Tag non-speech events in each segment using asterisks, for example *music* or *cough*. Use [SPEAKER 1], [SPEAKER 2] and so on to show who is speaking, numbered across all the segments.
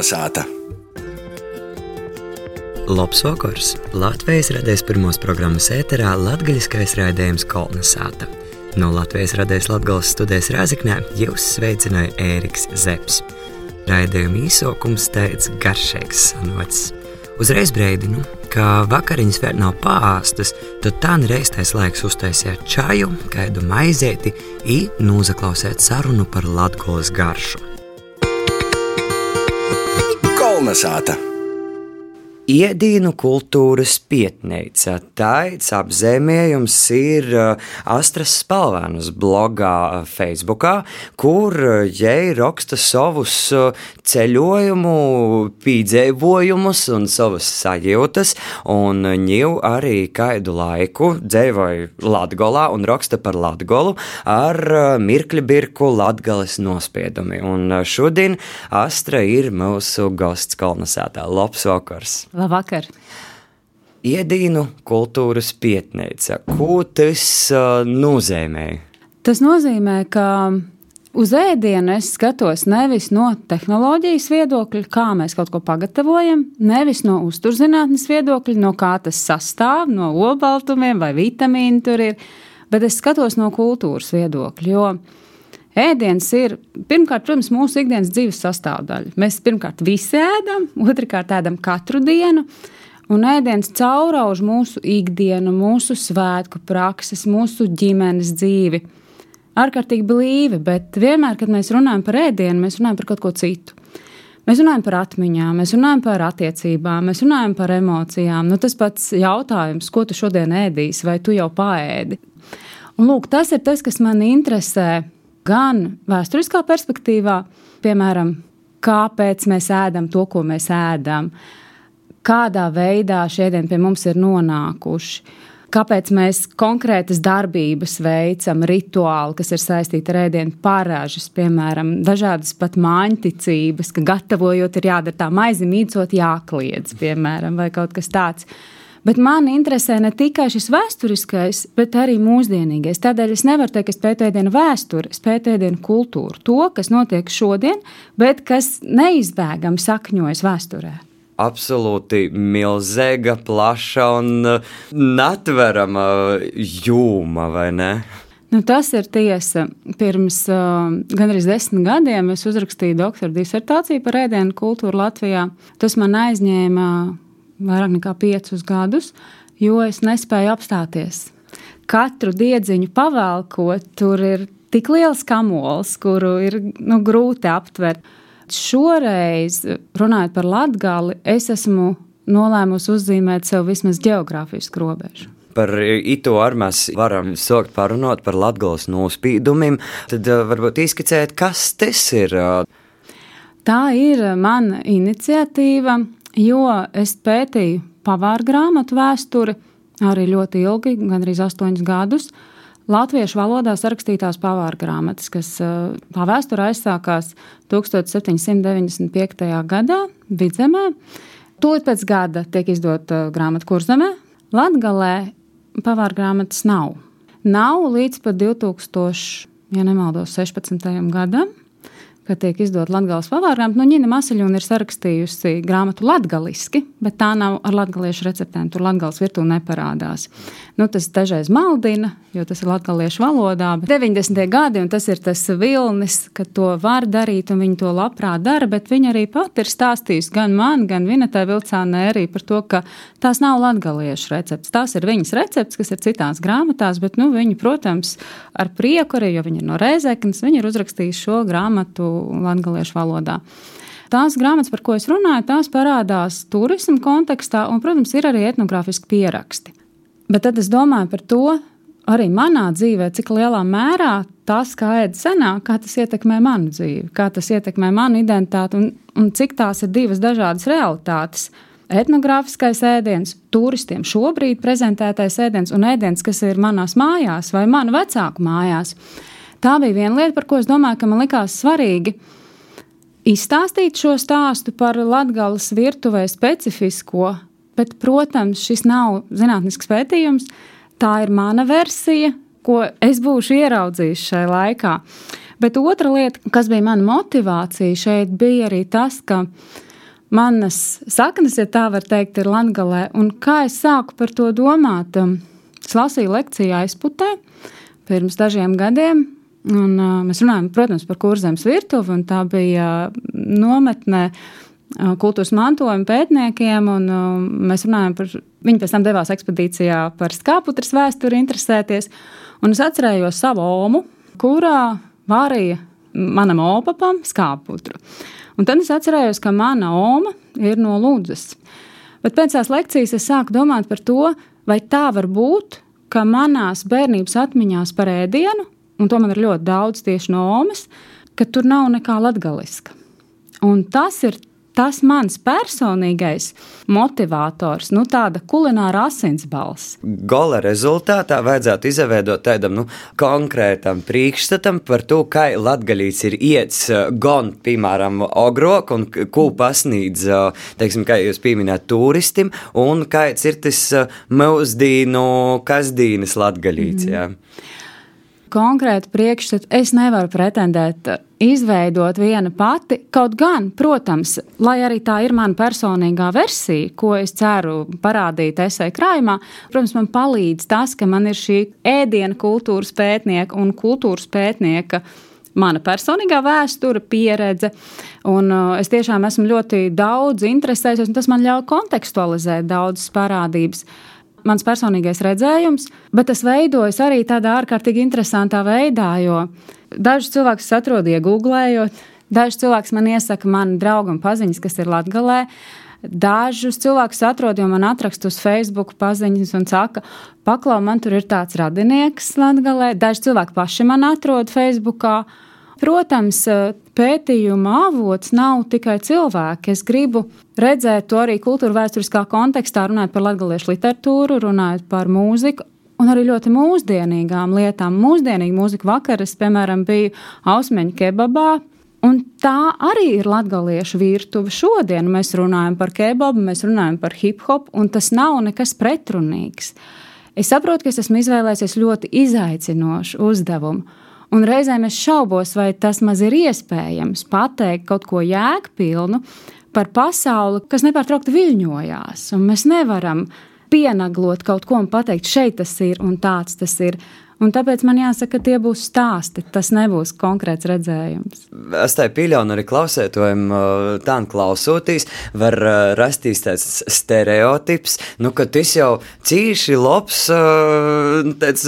[SPEAKER 1] Kolnesāta!
[SPEAKER 2] Labs vakars! Latvijas radijas pirmos programmas ēterā latgaļiskais raidījums Kolnesāta. No Latvijas radijas Latgales studijas Rāziknē jūs sveicināja Ēriks Zepsi. Raidījuma īsokums teica garšīgs sanots. Uzreiz brīdinu, ka vakariņas vēl nav pārāstas, tad tā nereiztais laiks uztaisīt čaju, kaidu maizēti, un nozaklausīt sarunu par latgolas garšu.
[SPEAKER 1] Kolnesāta!
[SPEAKER 2] Iedīnu kultūras pietnīca. Tāds apzīmējums ir uh, Astras Spalvēnas blogā uh, Facebookā, kur jai raksta savus ceļojumu, pīdzēvojumus un savas sajūtas, un ņēmu arī kādu laiku dzēvoja Latgolā un raksta par Latgolu ar mirkļu birku Latgales nospiedumi. Un šodien Astra ir mūsu gosts kolonizētā. Labs vakars!
[SPEAKER 3] Labvakar!
[SPEAKER 2] Iedīnu kultūras pietnīca. Ko tas uh, nozīmē?
[SPEAKER 3] Tas nozīmē, ka uz ēdienu es skatos nevis no tehnoloģijas viedokļa, kā mēs kaut ko pagatavojam, nevis no uzturzinātnes viedokļa, no kā tas sastāv, no olbaltumiem vai vitamīnu tur ir, bet es skatos no kultūras viedokļa. Jo Ēdiens ir pirmkārt, protams, mūsu ikdienas dzīves sastāvdaļa. Mēs pirmkārt visi ēdam, otrkārt ēdam katru dienu. Un ēdiens caurauž mūsu ikdienu, mūsu svētku prakses, mūsu ģimenes dzīvi. Ārkārtīgi blīvi, bet vienmēr, kad mēs runājam par ēdienu, mēs runājam par kaut ko citu. Mēs runājam par atmiņām, mēs runājam par attiecībām, mēs runājam par emocijām. Nu, tas pats jautājums, ko tu šodien ēdīsi, vai tu jau paēdi. Un, lūk, tas ir tas, kas man interesē gan vēsturiskā perspektīvā, piemēram, kāpēc mēs ēdam to, ko mēs ēdam, kādā veidā šie ēdieni pie mums ir nonākuši. Kāpēc mēs konkrētas darbības veicam, rituāli, kas ir saistīti ar ēdienu parāžas, piemēram, dažādas pat mājiņticības, ka gatavojot ir jādara tā maizi mīcot jākliedz, piemēram, vai kaut kas tāds. Bet man interesē ne tikai šis vēsturiskais, bet arī mūsdienīgais. Tādēļ es nevaru teikt, ka es pētu ēdienu vēsturi, es pētu ēdienu kultūru. To, kas notiek šodien, bet kas neizbēgami sakņojas vēsturē
[SPEAKER 2] absolūti milzīga, plaša un netverama jūma, vai ne?
[SPEAKER 3] Nu, tas ir tiesa. Pirms uh, gandrīz desmit gadiem es uzrakstīju doktora disertāciju par ēdienu kultūru Latvijā. Tas man aizņēma vairāk nekā piecus gadus, jo es nespēju apstāties. Katru diedziņu pavēlkot, tur ir tik liels kamols, kuru ir nu, grūti aptvert. Šoreiz, runājot par latgali, es esmu nolēmusi uzzīmēt sev vismaz geogrāfisku robežu.
[SPEAKER 2] Par itu ar mēs varam sākt parunāt par latgales nospīdumiem. Tad uh, varbūt izskicēt, kas tas ir.
[SPEAKER 3] Tā ir mana iniciatīva jo es pētīju pavāru grāmatu vēsturi arī ļoti ilgi, gandrīz astoņus gadus. Latviešu valodā sarakstītās pavāra grāmatas, kas tā vēsture aizsākās 1795. gadā Vidzemē. Tūlīt pēc gada tiek izdota grāmata Kurzemē. Latgalē pavāra grāmatas nav. Nav līdz pat 2000, ja nemaldos, 16. gadam ka tiek izdota Latvijas pavārgrāmata. Nu, Ņina Masaļūna ir sarakstījusi grāmatu latgaliski, bet tā nav ar latgaliešu receptēm. Tur latgals virtū neparādās. Nu, tas dažreiz maldina, jo tas ir latgaliešu valodā. Bet 90. gadi, un tas ir tas vilnis, ka to var darīt, un viņi to labprāt dara, bet viņi arī pat ir stāstījusi gan man, gan Vinetai Vilcānai arī par to, ka tās nav latgaliešu receptes. Tās ir viņas receptes, kas ir citās grāmatās, bet, nu, viņi, protams, ar prieku arī, jo viņi ir no Rēzeknas, viņi ir uzrakstījuši šo grāmatu latviešu valodā. Tās grāmatas, par ko es runāju, tās parādās turismu kontekstā, un, protams, ir arī etnogrāfiski pieraksti. Bet tad es domāju par to, arī manā dzīvē, cik lielā mērā tas, kā ēda senāk, kā tas ietekmē manu dzīvi, kā tas ietekmē manu identitāti un, un cik tās ir divas dažādas realitātes. Etnogrāfiskais ēdiens, turistiem šobrīd prezentētais ēdiens un ēdiens, kas ir manās mājās vai manu vecāku mājās. Tā bija viena lieta, par ko es domāju, ka man likās svarīgi izstāstīt šo stāstu par latgāles virtuvē specifisko, bet, protams, šis nav zinātnisks pētījums. Tā ir mana versija, ko es būšu ieraudzījis šajā laikā. Bet otra lieta, kas bija mana motivācija šeit, bija arī tas, ka manas saknes, ja tā var teikt, ir Latvijā. Un kā es sāku par to domāt? Es lasīju lekciju aizputē pirms dažiem gadiem. Un, uh, mēs runājam, protams, par kurzemes virtuvi, un tā bija nometne uh, kultūras mantojuma pētniekiem. Un, uh, mēs runājam par, viņi pēc tam devās ekspedīcijā par skāputras vēsturi interesēties. Un es atcerējos savu omu, kurā vārīja manam opapam skāputru. Un tad es atcerējos, ka mana oma ir no Lūdzes. Bet pēc tās lekcijas es sāku domāt par to, vai tā var būt, ka manās bērnības atmiņās par ēdienu, un to man ir ļoti daudz tieši no omas, ka tur nav nekā latgaliska. Un tas ir tas mans personīgais motivators, nu, tāda kulināra asinsbalss.
[SPEAKER 2] Gola rezultātā vajadzētu izveidot tādam nu, konkrētam priekšstatam par to, kā latgaļīts ir iets eh, gan, piemēram, ogrok un ko pasniedz, eh, teiksim, kā jūs pieminējat, turistim, un kāds ir tas mūsdīnu kasdīnas latgaļīts. Mm. Jā
[SPEAKER 3] konkrētu priekšstatu es nevaru pretendēt uh, izveidot viena pati. Kaut gan, protams, lai arī tā ir mana personīgā versija, ko es ceru parādīt esēju krājumā, protams, man palīdz tas, ka man ir šī ēdienu kultūras pētnieka un kultūras pētnieka. Mana personīgā vēsture, pieredze, un uh, es tiešām esmu ļoti daudz interesējies, un tas man ļauj kontekstualizēt daudzas parādības. Mans personīgais redzējums, bet tas veidojas arī tādā ārkārtīgi interesantā veidā, jo dažus cilvēkus atrodu iegūglējot, dažus cilvēkus man iesaka mani draugi un paziņas, kas ir Latgalē. Dažus cilvēkus atrodu, jo man atraksta uz Facebook paziņas un saka, paklau, man tur ir tāds radinieks Latgalē. Daži cilvēki paši man atrod Facebookā. Protams, pētījuma avots nav tikai cilvēki. Es gribu redzēt to arī kultūra vēsturiskā kontekstā, runājot par latviešu literatūru, runājot par mūziku. Un arī ļoti mūsdienīgām lietām. Mūsdienīga mūzika vakaras, piemēram, bija Ausmeņa kebabā, Un tā arī ir latviešu virtuve. Šodien mēs runājam par kebabu, mēs runājam par hip hop, un tas nav nekas pretrunīgs. Es saprotu, ka es esmu izvēlējies ļoti izaicinošu uzdevumu. Un reizēm es šaubos, vai tas maz ir iespējams pateikt kaut ko jēgpilnu par pasauli, kas nepārtraukti viļņojās. Un mēs nevaram pienaglot kaut ko un pateikt, šeit tas ir un tāds tas ir. Un tāpēc man jāsaka, ka tie būs stāsti. Tas nebūs konkrēts redzējums.
[SPEAKER 2] Es tā pieļauju, arī klausētojiem, tā klausoties, var rasties tāds stereotips, nu, ka tas jau cīši labs tāds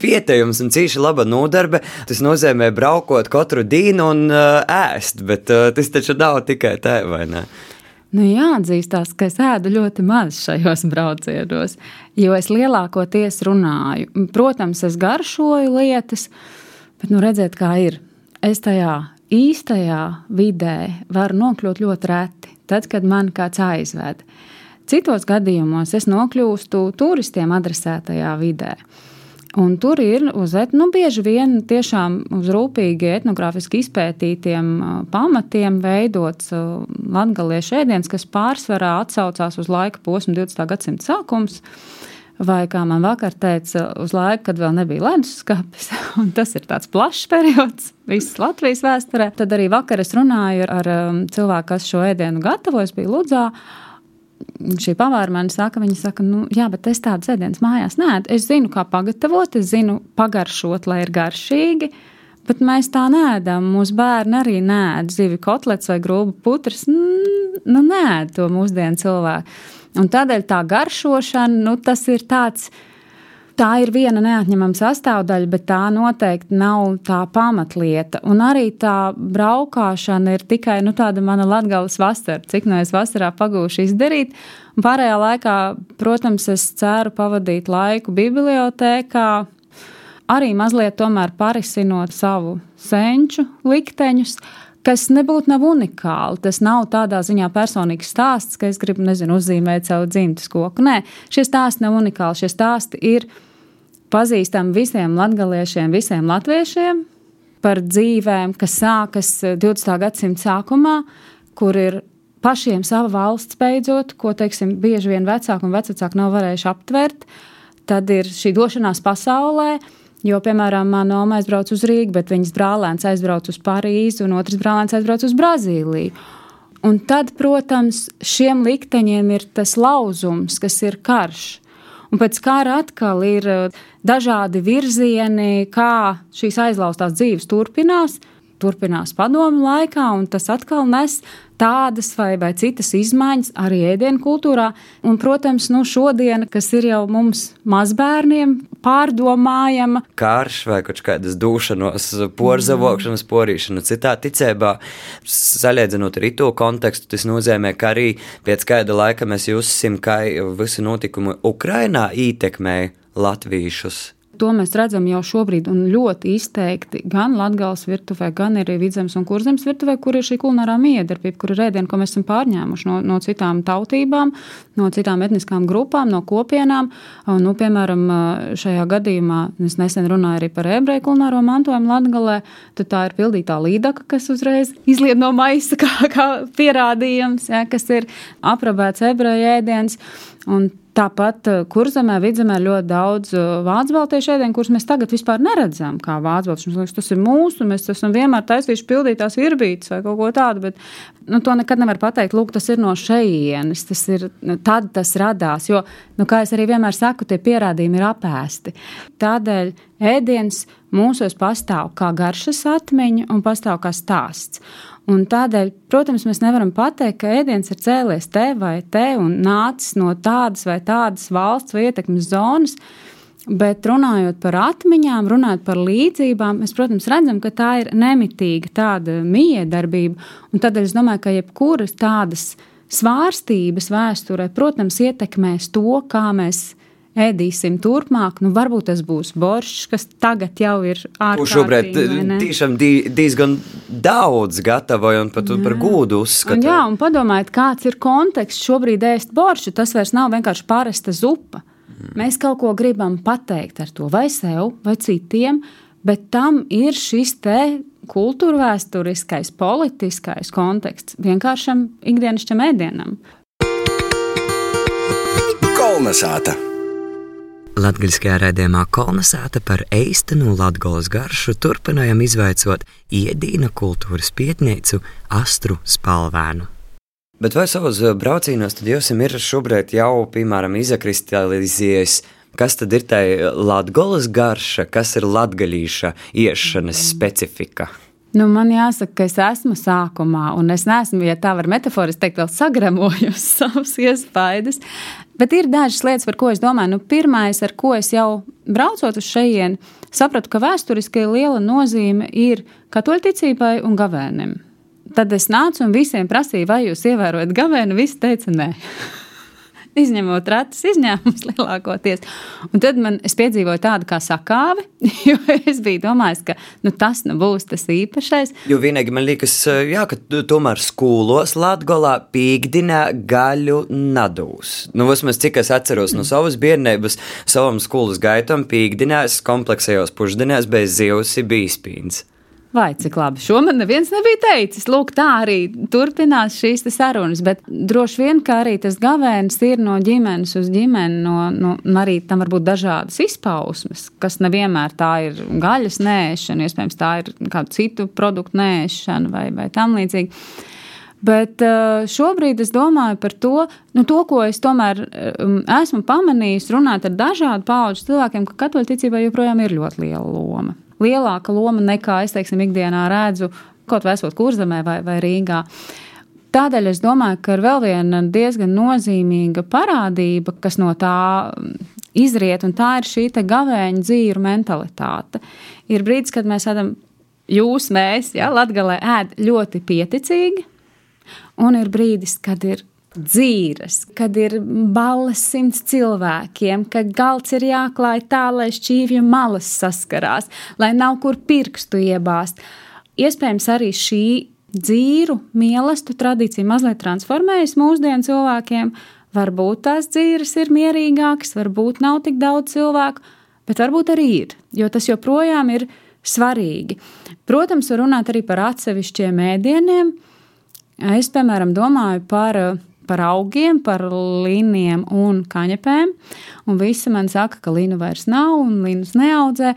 [SPEAKER 2] pieteiums un cīši laba nodarbe. Tas nozīmē braukot katru dienu un ēst, bet tas taču nav tikai tā, vai ne?
[SPEAKER 3] Nu, jāatzīstās, ka es ēdu ļoti maz šajos braucienos, jo es lielākoties runāju. Protams, es garšoju lietas, bet nu, redziet, kā ir. Es tajā īstajā vidē varu nokļūt ļoti reti, tad, kad man kāds aizved. Citos gadījumos es nokļūstu turistiem adresētajā vidē. Un tur ir uz, nu, bieži vien tiešām uz rūpīgi etnogrāfiski izpētītiem pamatiem veidots latgaliešu ēdiens, kas pārsvarā atsaucās uz laika posmu 20. gadsimta sākums. Vai kā man vakar teica, uz laiku, kad vēl nebija leduskapis, *laughs* un tas ir tāds plašs periods visas Latvijas vēsturē. Tad arī vakar es runāju ar cilvēku, kas šo ēdienu gatavojas, bija Ludzā šī pavāra man saka, viņa saka, nu, jā, bet es tādu sēdienas mājās nē, es zinu, kā pagatavot, es zinu, pagaršot, lai ir garšīgi. Bet mēs tā nēdam. Mūsu bērni arī nēd zivi kotlets vai grūbu putras. Nu, nē, to mūsdienu cilvēku. Un tādēļ tā garšošana, nu, tas ir tāds tā ir viena neatņemama sastāvdaļa, bet tā noteikti nav tā pamatlieta. Un arī tā braukšana ir tikai nu, tāda mana latgāles vasara, cik no es vasarā pagūšu izdarīt. Un pārējā laikā, protams, es ceru pavadīt laiku bibliotēkā, arī mazliet tomēr parisinot savu senču likteņus kas nebūtu nav unikāli. Tas nav tādā ziņā personīgs stāsts, ka es gribu, nezinu, uzzīmēt savu dzimtas koku. Nē, šie stāsti nav unikāli. Šie stāsti ir pazīstami visiem latgaliešiem, visiem latviešiem par dzīvēm, kas sākas 20. gadsimta sākumā, kur ir pašiem sava valsts beidzot, ko, teiksim, bieži vien vecāki un vecāki nav varējuši aptvert. Tad ir šī došanās pasaulē, Jo, piemēram, manā mamma aizbrauca uz Rīgu, bet viņas brālēns aizbrauca uz Parīzi, un otrs brālēns aizbrauca uz Brazīliju. Un tad, protams, šiem likteņiem ir tas lauzums, kas ir karš. Un pēc kara atkal ir uh, dažādi virzieni, kā šīs aizlaustās dzīves turpinās turpinās padomu laikā, un tas atkal nes tādas vai, vai citas izmaiņas arī ēdienu kultūrā. Un, protams, nu, šodien, kas ir jau mums mazbērniem, pārdomājama.
[SPEAKER 2] Karš vai kaut kādas dūšanos, porzavokšanas, porīšana citā ticībā, salīdzinot to kontekstu, tas nozīmē, ka arī pēc kāda laika mēs jūsim, kā visi notikumi Ukrainā ietekmē latviešus
[SPEAKER 3] To mēs redzam jau šobrīd, ļoti izteikti gan Latvijas virtuvē, gan arī Vidzemes un Kurzemes virtuvē, kur ir šī kulinārā miedarbība, kur ir ēdiena, ko mēs esam pārņēmuši no, no citām tautībām, no citām etniskām grupām, no kopienām. Nu, piemēram, šajā gadījumā es nesen runāju arī par ebreju kulināro mantojumu Latgalē, tad tā ir pildītā līdaka, kas uzreiz izlied no maisa *laughs* kā, kā pierādījums, ja, kas ir aprabēts ebreju ēdiens. Un Tāpat eh, kurzemē, vidzemē ļoti daudz eh, vācu baltiešu ēdienu, kurus mēs tagad vispār neredzam kā vācu baltiešu. Tas ir mūsu, mēs esam vienmēr taisījuši pildītās virbītes vai kaut ko tādu, bet nu, to nekad nevar pateikt. Lūk, tas ir no šejienes, tas ir, nu, tad tas radās, jo, nu, kā es arī vienmēr saku, tie pierādījumi ir apēsti. Tādēļ ēdiens mūsos pastāv kā garšas atmiņa un pastāv kā stāsts. Un tādēļ, protams, mēs nevaram pateikt, ka ēdiens ir cēlies te vai te un nācis no tādas vai tādas valsts vai ietekmes zonas. Bet runājot par atmiņām, runājot par līdzībām, mēs, protams, redzam, ka tā ir nemitīga tāda miedarbība. Tādēļ es domāju, ka jebkuras tādas svārstības vēsturē, protams, ietekmēs to, kā mēs ēdīsim turpmāk. Nu, varbūt tas būs boršs, kas tagad jau ir ārkārtīgi.
[SPEAKER 2] Šobrīd tiešām diezgan daudz gatavoju un pat jā. par gūdu uzskatu.
[SPEAKER 3] Jā, un padomājiet, kāds ir konteksts šobrīd ēst boršu. Tas vairs nav vienkārši parasta zupa. Mm. Mēs kaut ko gribam pateikt ar to vai sev, vai citiem, bet tam ir šis te kultūra vēsturiskais, politiskais konteksts vienkāršam ikdienišķam ēdienam.
[SPEAKER 1] Kolnesāta!
[SPEAKER 2] Latvijasiskajā raidījumā kolonizēta par eistenu latgolas garšu turpinājām izvaicot iedīna kultūras pietnīcu Astru Spalvēnu. Bet vai savos eh, braucienos tad jūs ir šobrīd jau, piemēram, izakristalizējies, kas tad ir tā latgolas garša, kas ir latgalīša iešanas specifika?
[SPEAKER 3] Nu, man jāsaka, ka es esmu sākumā, un es neesmu, ja tā var metaforiski teikt, vēl sagremojusi *laughs* savas iespaidas. Bet ir dažas lietas, par ko es domāju. Nu, Pirmais, ar ko es jau braucot uz šejienu, sapratu, ka vēsturiski liela nozīme ir katoļticībai un gavēnim. Tad es nācu un visiem prasīju, vai jūs ievērojat gavēnu, visi teica nē *laughs* izņemot retus izņēmumus *laughs* lielākoties. Un tad man piedzīvoja tādu kā sakāvi, *laughs* jo es biju domājis, ka nu, tas nu būs tas īpašais.
[SPEAKER 2] Jo vienīgi man liekas, jā, ka tomēr skolos Latgolā pīkdinā gaļu nadūs. Nu, vismaz cik es atceros no savas bērnības, savam skolas gaitam pīkdinās kompleksējos pušdinās bez zivs bija spīns.
[SPEAKER 3] Vai cik labi. Šo man neviens nebija teicis. Lūk, tā arī turpinās šīs sarunas. Bet droši vien, ka arī tas gavēnis ir no ģimenes uz ģimeni, no, no, arī tam var būt dažādas izpausmes, kas nevienmēr tā ir gaļas nēšana, iespējams, tā ir kādu citu produktu nēšana vai, vai tam līdzīgi. Bet eh, šobrīd es domāju par to, nu, to ko es tomēr um, esmu pamanījis, runāt ar dažādu pauģu cilvēkiem, ka katoļu ticībai joprojām ir ļoti liela loma lielāka loma nekā es teiksim, ikdienā redzu kaut vai esot kurzemē vai, vai Rīgā. Tādēļ es domāju, ka ir vēl viena diezgan nozīmīga parādība, kas no tā izriet, un tā ir šī gavēņa dzīvu mentalitāte. Ir brīdis, kad mēs ēdam, jūs, mēs, ja, Latvijā ēd ļoti pieticīgi, un ir brīdis, kad ir dzīves, kad ir balles simts cilvēkiem, ka galds ir jāklāj tā, lai šķīvju malas saskarās, lai nav kur pirkstu iebāzt. Iespējams, arī šī dzīru mīlestību tradīcija mazliet transformējas mūsdienu cilvēkiem. Varbūt tās dzīves ir mierīgākas, varbūt nav tik daudz cilvēku, bet varbūt arī ir, jo tas joprojām ir svarīgi. Protams, var runāt arī par atsevišķiem ēdieniem. Es, piemēram, domāju par par augiem, par līnijiem un kaņepēm. Un visi man saka, ka līnu vairs nav un līnus neaudzē.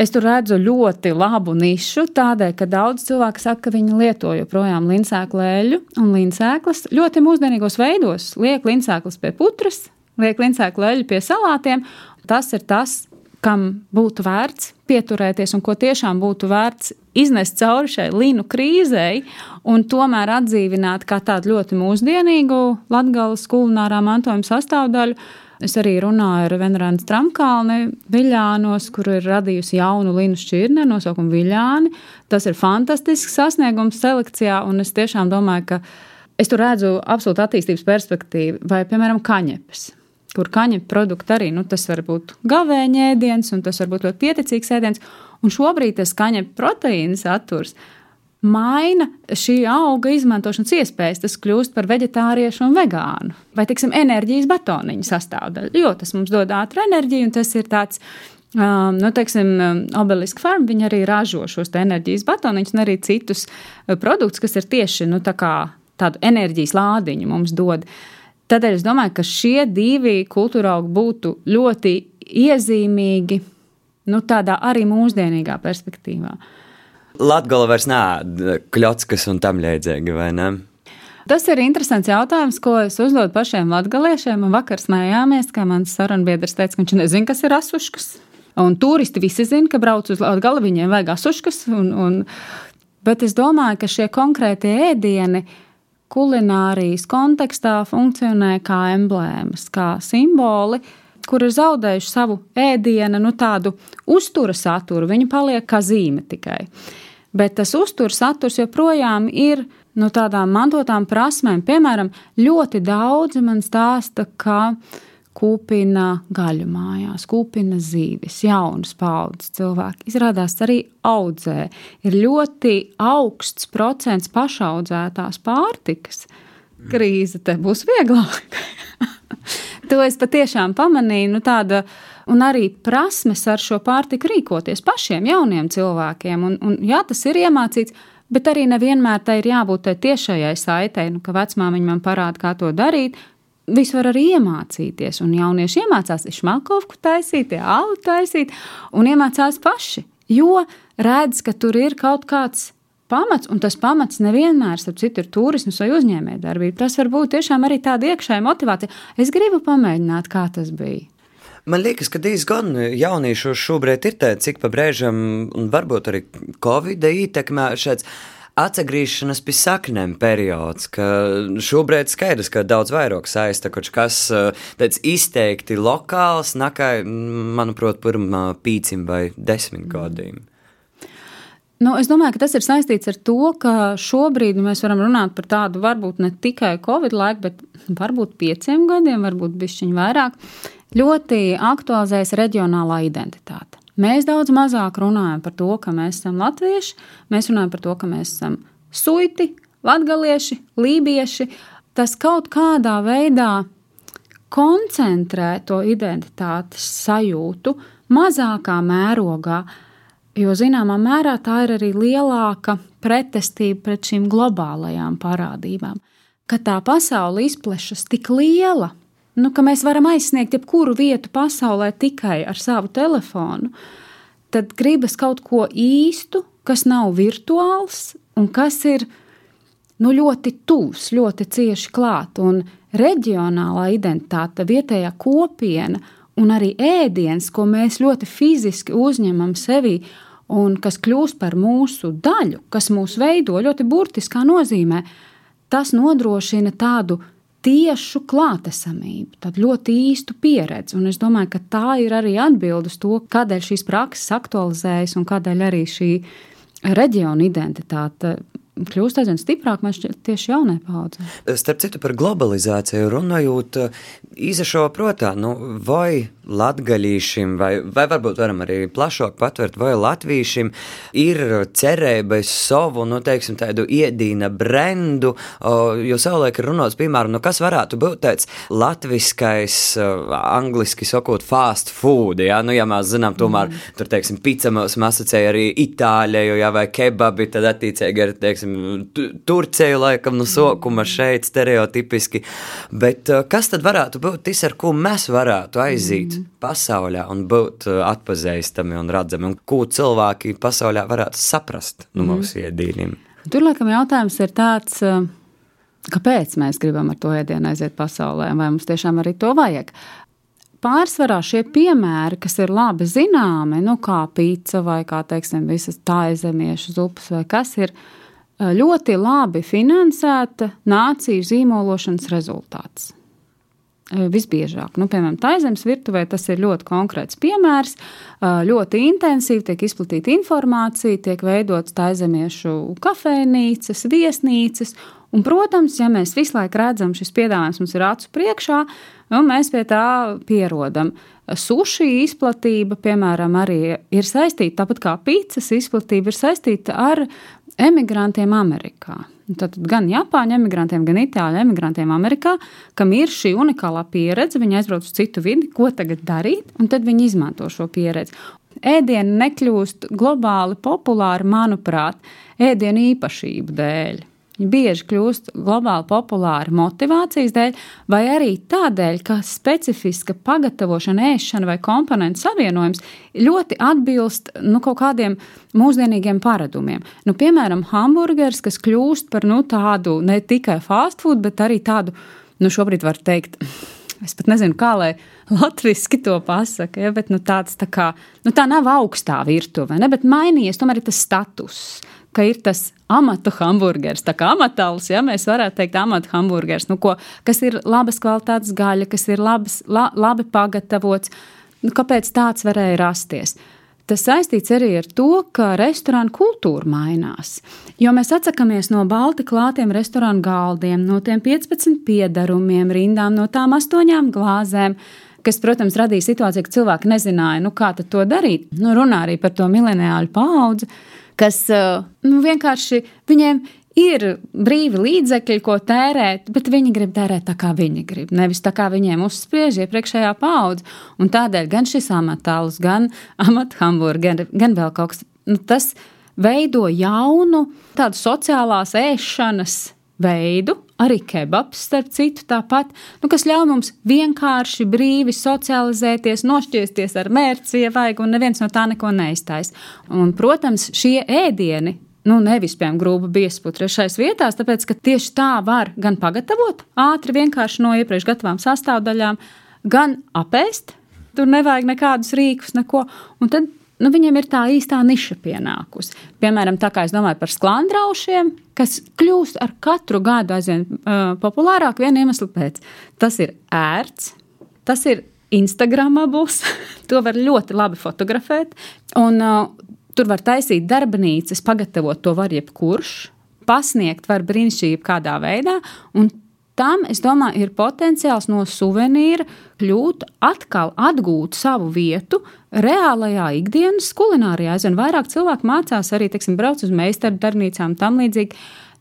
[SPEAKER 3] Es tur redzu ļoti labu nišu, tādēļ, ka daudz cilvēku saka, ka viņi lieto joprojām linsēklu eļļu un linsēklas ļoti mūsdienīgos veidos. Liek linsēklas pie putras, liek linsēklu eļļu pie salātiem. Tas ir tas, kam būtu vērts pieturēties un ko tiešām būtu vērts iznest cauri šai līnu krīzei un tomēr atdzīvināt kā tādu ļoti mūsdienīgu latgales kulinārā mantojuma sastāvdaļu. Es arī runāju ar Venrānu Stramkalni Viļānos, kur ir radījusi jaunu Linu šķirni ar nosaukumu Viļāni. Tas ir fantastisks sasniegums selekcijā, un es tiešām domāju, ka es tur redzu absolūti attīstības perspektīvu, vai, piemēram, kaņepes kur kaņepes produkti arī, nu, tas var būt gavēņa ēdiens, un tas var būt ļoti pieticīgs ēdiens. Un šobrīd tas kaņepes proteīna saturs maina šī auga izmantošanas iespējas. Tas kļūst par vegetāriešu un vegānu. Vai, teiksim, enerģijas batoniņu sastāvdaļu. Jo tas mums dod ātru enerģiju, un tas ir tāds. Um, nu, teiksim, um, Obeliska farma viņi arī ražo šos enerģijas batoniņus un arī citus uh, produktus, kas ir tieši nu, tā kā, tādu enerģijas lādiņu mums dod. Tādēļ es domāju, ka šie divi kultūra augi būtu ļoti iezīmīgi nu, tādā arī mūsdienīgā perspektīvā. Uh,
[SPEAKER 2] Latgala vairs nē, kļotskas un tam līdzīgi, vai ne?
[SPEAKER 3] Tas ir interesants jautājums, ko es uzdodu pašiem latgaliešiem. Vakar smējāmies, ka mans sarunbiedrs teica, ka viņš nezina, kas ir asuškas. Un turisti visi zina, ka brauc uz Latgali, viņiem vajag asuškas. Un, un, bet es domāju, ka šie konkrētie ēdieni kulinārijas kontekstā funkcionē kā emblēmas, kā simboli, kur ir zaudējuši savu ēdienu, nu tādu uztura saturu. Viņi paliek kā zīme tikai bet tas uzturs saturs joprojām ir no tādām mantotām prasmēm. Piemēram, ļoti daudzi man stāsta, ka kūpina gaļu mājās, kūpina zīves, jaunas paudzes cilvēki. Izrādās arī audzē. Ir ļoti augsts procents pašaudzētās pārtikas. Krīze te būs vieglāk. *laughs* to es patiešām pamanīju. Nu, tāda, un arī prasmes ar šo pārtiku rīkoties pašiem jauniem cilvēkiem. Un, un, jā, tas ir iemācīts, bet arī nevienmēr tai ir jābūt tai tiešajai saitei, nu, ka vecmāmiņa man parāda, kā to darīt. Visu var arī iemācīties, un jaunieši iemācās šmalkovku taisīt, alu taisīt, un iemācās paši. Jo redz, ka tur ir kaut kāds pamats, un tas pamats nevienmēr, citu, ir turisms vai uzņēmējdarbība. Tas var būt tiešām arī tāda iekšēja motivācija. Es gribu pamēģināt, kā tas bija.
[SPEAKER 2] Man liekas, ka diezgan jauniešu šobrīd ir tāds, cik pa brēžam, un varbūt arī Covid ietekmē šāds atgriešanās pie saknēm periods, ka šobrīd skaidrs, ka daudz vairāk saista kaut kas tāds izteikti lokāls, nekā, manuprāt, pirmā pīcim vai desmit gadiem.
[SPEAKER 3] Nu, es domāju, ka tas ir saistīts ar to, ka šobrīd mēs varam runāt par tādu varbūt ne tikai Covid laiku, bet varbūt pieciem gadiem, varbūt bišķiņu vairāk ļoti aktualizējas reģionālā identitāte. Mēs daudz mazāk runājam par to, ka mēs esam latvieši, mēs runājam par to, ka mēs esam suiti, latgalieši, lībieši. Tas kaut kādā veidā koncentrē to identitātes sajūtu mazākā mērogā, jo zināmā mērā tā ir arī lielāka pretestība pret šīm globālajām parādībām. Kad tā pasaule izplešas tik liela, nu, ka mēs varam aizsniegt jebkuru vietu pasaulē tikai ar savu telefonu, tad gribas kaut ko īstu, kas nav virtuāls un kas ir nu, ļoti tuvs, ļoti cieši klāt. Un reģionālā identitāte, vietējā kopiena un arī ēdiens, ko mēs ļoti fiziski uzņemam sevī. Un kas kļūst par mūsu daļu, kas mūs veido ļoti burtiskā nozīmē, tas nodrošina tādu tiešu klātesamību, tādu ļoti īstu pieredzi. Un es domāju, ka tā ir arī atbilde uz to, kādēļ šīs prakses aktualizējas un kādēļ arī šī reģiona identitāte kļūst aizvien stiprāk, man šķiet, tieši jaunai paudzei.
[SPEAKER 2] Starp citu, par globalizāciju runājot, izšo protā, nu, vai latgaļīšiem, vai, vai varbūt varam arī plašāk patvert, vai latvīšiem ir cerība savu, nu, teiksim, tādu iedīna brendu, jo savulaik ir runāts, piemēram, nu, kas varētu būt tāds latviskais, angliski sakot, fast food, jā, nu, ja mēs zinām, tomēr, mm. tur, teiksim, pizza mums asociēja arī Itāliju, jā, vai kebabi, tad attiecīgi ir, teiksim, Turciju laikam no sokuma šeit stereotipiski, bet kas tad varētu būt tas, ar ko mēs varētu aiziet mm. pasaulē un būt uh, atpazīstami un redzami, un ko cilvēki pasaulē varētu saprast no mm. mūsu ēdieniem.
[SPEAKER 3] Tur, laikam, jautājums ir tāds, uh, kāpēc mēs gribam ar to ēdienu aiziet pasaulē, vai mums tiešām arī to vajag. Pārsvarā šie piemēri, kas ir labi zināmi, nu, kā pīcis vai kā teiksim, visas tā aizemiešu zupas, vai kas ir ļoti labi finansēta nāciju zīmološanas rezultāts. Visbiežāk, nu, piemēram, Taizemes virtuvē tas ir ļoti konkrēts piemērs. Ļoti intensīvi tiek izplatīta informācija, tiek veidotas taizemiešu kafejnīcas, viesnīcas. Un, protams, ja mēs visu laiku redzam, šis piedāvājums mums ir acu priekšā, nu, mēs pie tā pierodam. Sushi izplatība, piemēram, arī ir saistīta, tāpat kā pīcis izplatība, ir saistīta ar emigrantiem Amerikā. Tad gan Japāņu emigrantiem, gan Itāļu emigrantiem Amerikā, kam ir šī unikālā pieredze, viņi aizbrauc uz citu vidi, ko tagad darīt, un tad viņi izmanto šo pieredzi. Ēdieni nekļūst globāli populāri, manuprāt, ēdienu īpašību dēļ. Viņi bieži kļūst globāli populāri motivācijas dēļ, vai arī tādēļ, ka specifiska pagatavošana, ēšana vai komponentu savienojums ļoti atbilst nu, kaut kādiem mūsdienīgiem paradumiem. Nu, piemēram, hamburgers, kas kļūst par nu, tādu ne tikai fast food, bet arī tādu, nu, šobrīd var teikt. Es pat nezinu, kā lai latviešu to pasakā, ja, bet nu, tāds tā kā, nu, tā nav augstā virtuve, ne, bet mainījies tomēr ir tas status ka ir tas amata hamburgeris, tā kā amatāls, ja mēs varētu teikt, amata hamburgeris, nu, ko, kas ir labas kvalitātes gaļa, kas ir labas, la, labi pagatavots. Nu, kāpēc tāds varēja rasties? Tas saistīts arī ar to, ka restorāna kultūra mainās. Jo mēs atsakāmies no balti klātiem restorāna galdiem, no tiem 15 piedarumiem, rindām, no tām astoņām glāzēm kas, protams, radīja situāciju, ka cilvēki nezināja, nu, kā to darīt. Nu, runā arī par to mileniāļu paudzi, kas nu, vienkārši viņiem ir brīvi līdzekļi, ko tērēt, bet viņi grib tērēt tā, kā viņi grib. Nevis tā, kā viņiem uzspiež iepriekšējā paudze. Un tādēļ gan šis amatāls, gan amathamburgeri, gan vēl kaut kas nu, tas veido jaunu tādu sociālās ēšanas veidu, arī kebabs, starp citu, tāpat, nu, kas ļauj mums vienkārši brīvi socializēties, nošķiesties ar mērci, ja vajag, un neviens no tā neko neiztais. Un, protams, šie ēdieni. Nu, nevis, piemēram, grūba biezputra trešais vietās, tāpēc, ka tieši tā var gan pagatavot ātri, vienkārši no iepriekš gatavām sastāvdaļām, gan apēst. Tur nevajag nekādus rīkus, neko. Un tad nu, viņiem ir tā īstā niša pienākusi. Piemēram, tā kā es domāju par sklandraušiem, kas kļūst ar katru gadu aizvien uh, populārāk viena iemesla pēc. Tas ir ērts, tas ir Instagramabls, *laughs* to var ļoti labi fotografēt, un uh, tur var taisīt darbnīcas, pagatavot to var jebkurš, pasniegt var brīnišķīgi kādā veidā, un tam, es domāju, ir potenciāls no suvenīra kļūt atkal atgūt savu vietu reālajā ikdienas kulinārijā. Aizvien vairāk cilvēku mācās arī, teiksim, brauc uz meistaru darbnīcām, tam līdzīgi.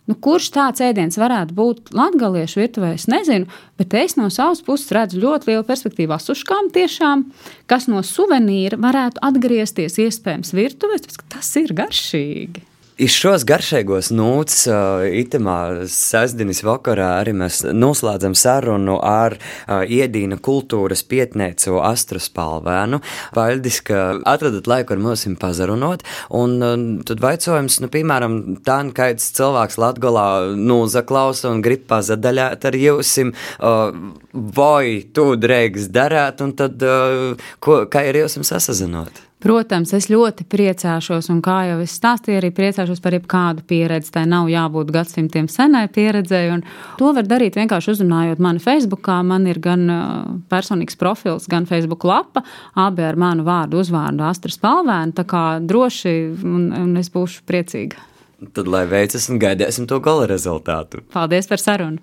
[SPEAKER 3] Nu, kurš tāds ēdiens varētu būt latviešu virtuvē, es nezinu, bet es no savas puses redzu ļoti lielu perspektīvu asuškām, tiešām, kas no suvenīra varētu atgriezties iespējams virtuvē, tāpēc tas ir garšīgi.
[SPEAKER 2] Iz šos garšīgos nūts, itemā sestdienas vakarā arī mēs noslēdzam sarunu ar iedīna kultūras pietnēcu Astru Spalvēnu. Paldies, ka atradat laiku ar mums pazarunot, un tad vaicojums, nu, piemēram, tā, kāds cilvēks Latgolā nūzaklausa un grib pazadaļāt ar jūsim, vai tu dreigs darēt, un tad, ko, kā ir jūsim sasazinot?
[SPEAKER 3] Protams, es ļoti priecāšos, un kā jau es stāstīju, arī priecāšos par jebkādu pieredzi. Tā nav jābūt gadsimtiem senai pieredzēji, un to var darīt vienkārši uzrunājot mani Facebookā. Man ir gan personīgs profils, gan Facebook lapa, abi ar manu vārdu, uzvārdu Astras Palvēnu. Tā kā droši, un, un es būšu priecīga.
[SPEAKER 2] Tad lai veicas un gaidīsim to gala rezultātu.
[SPEAKER 3] Paldies par sarunu!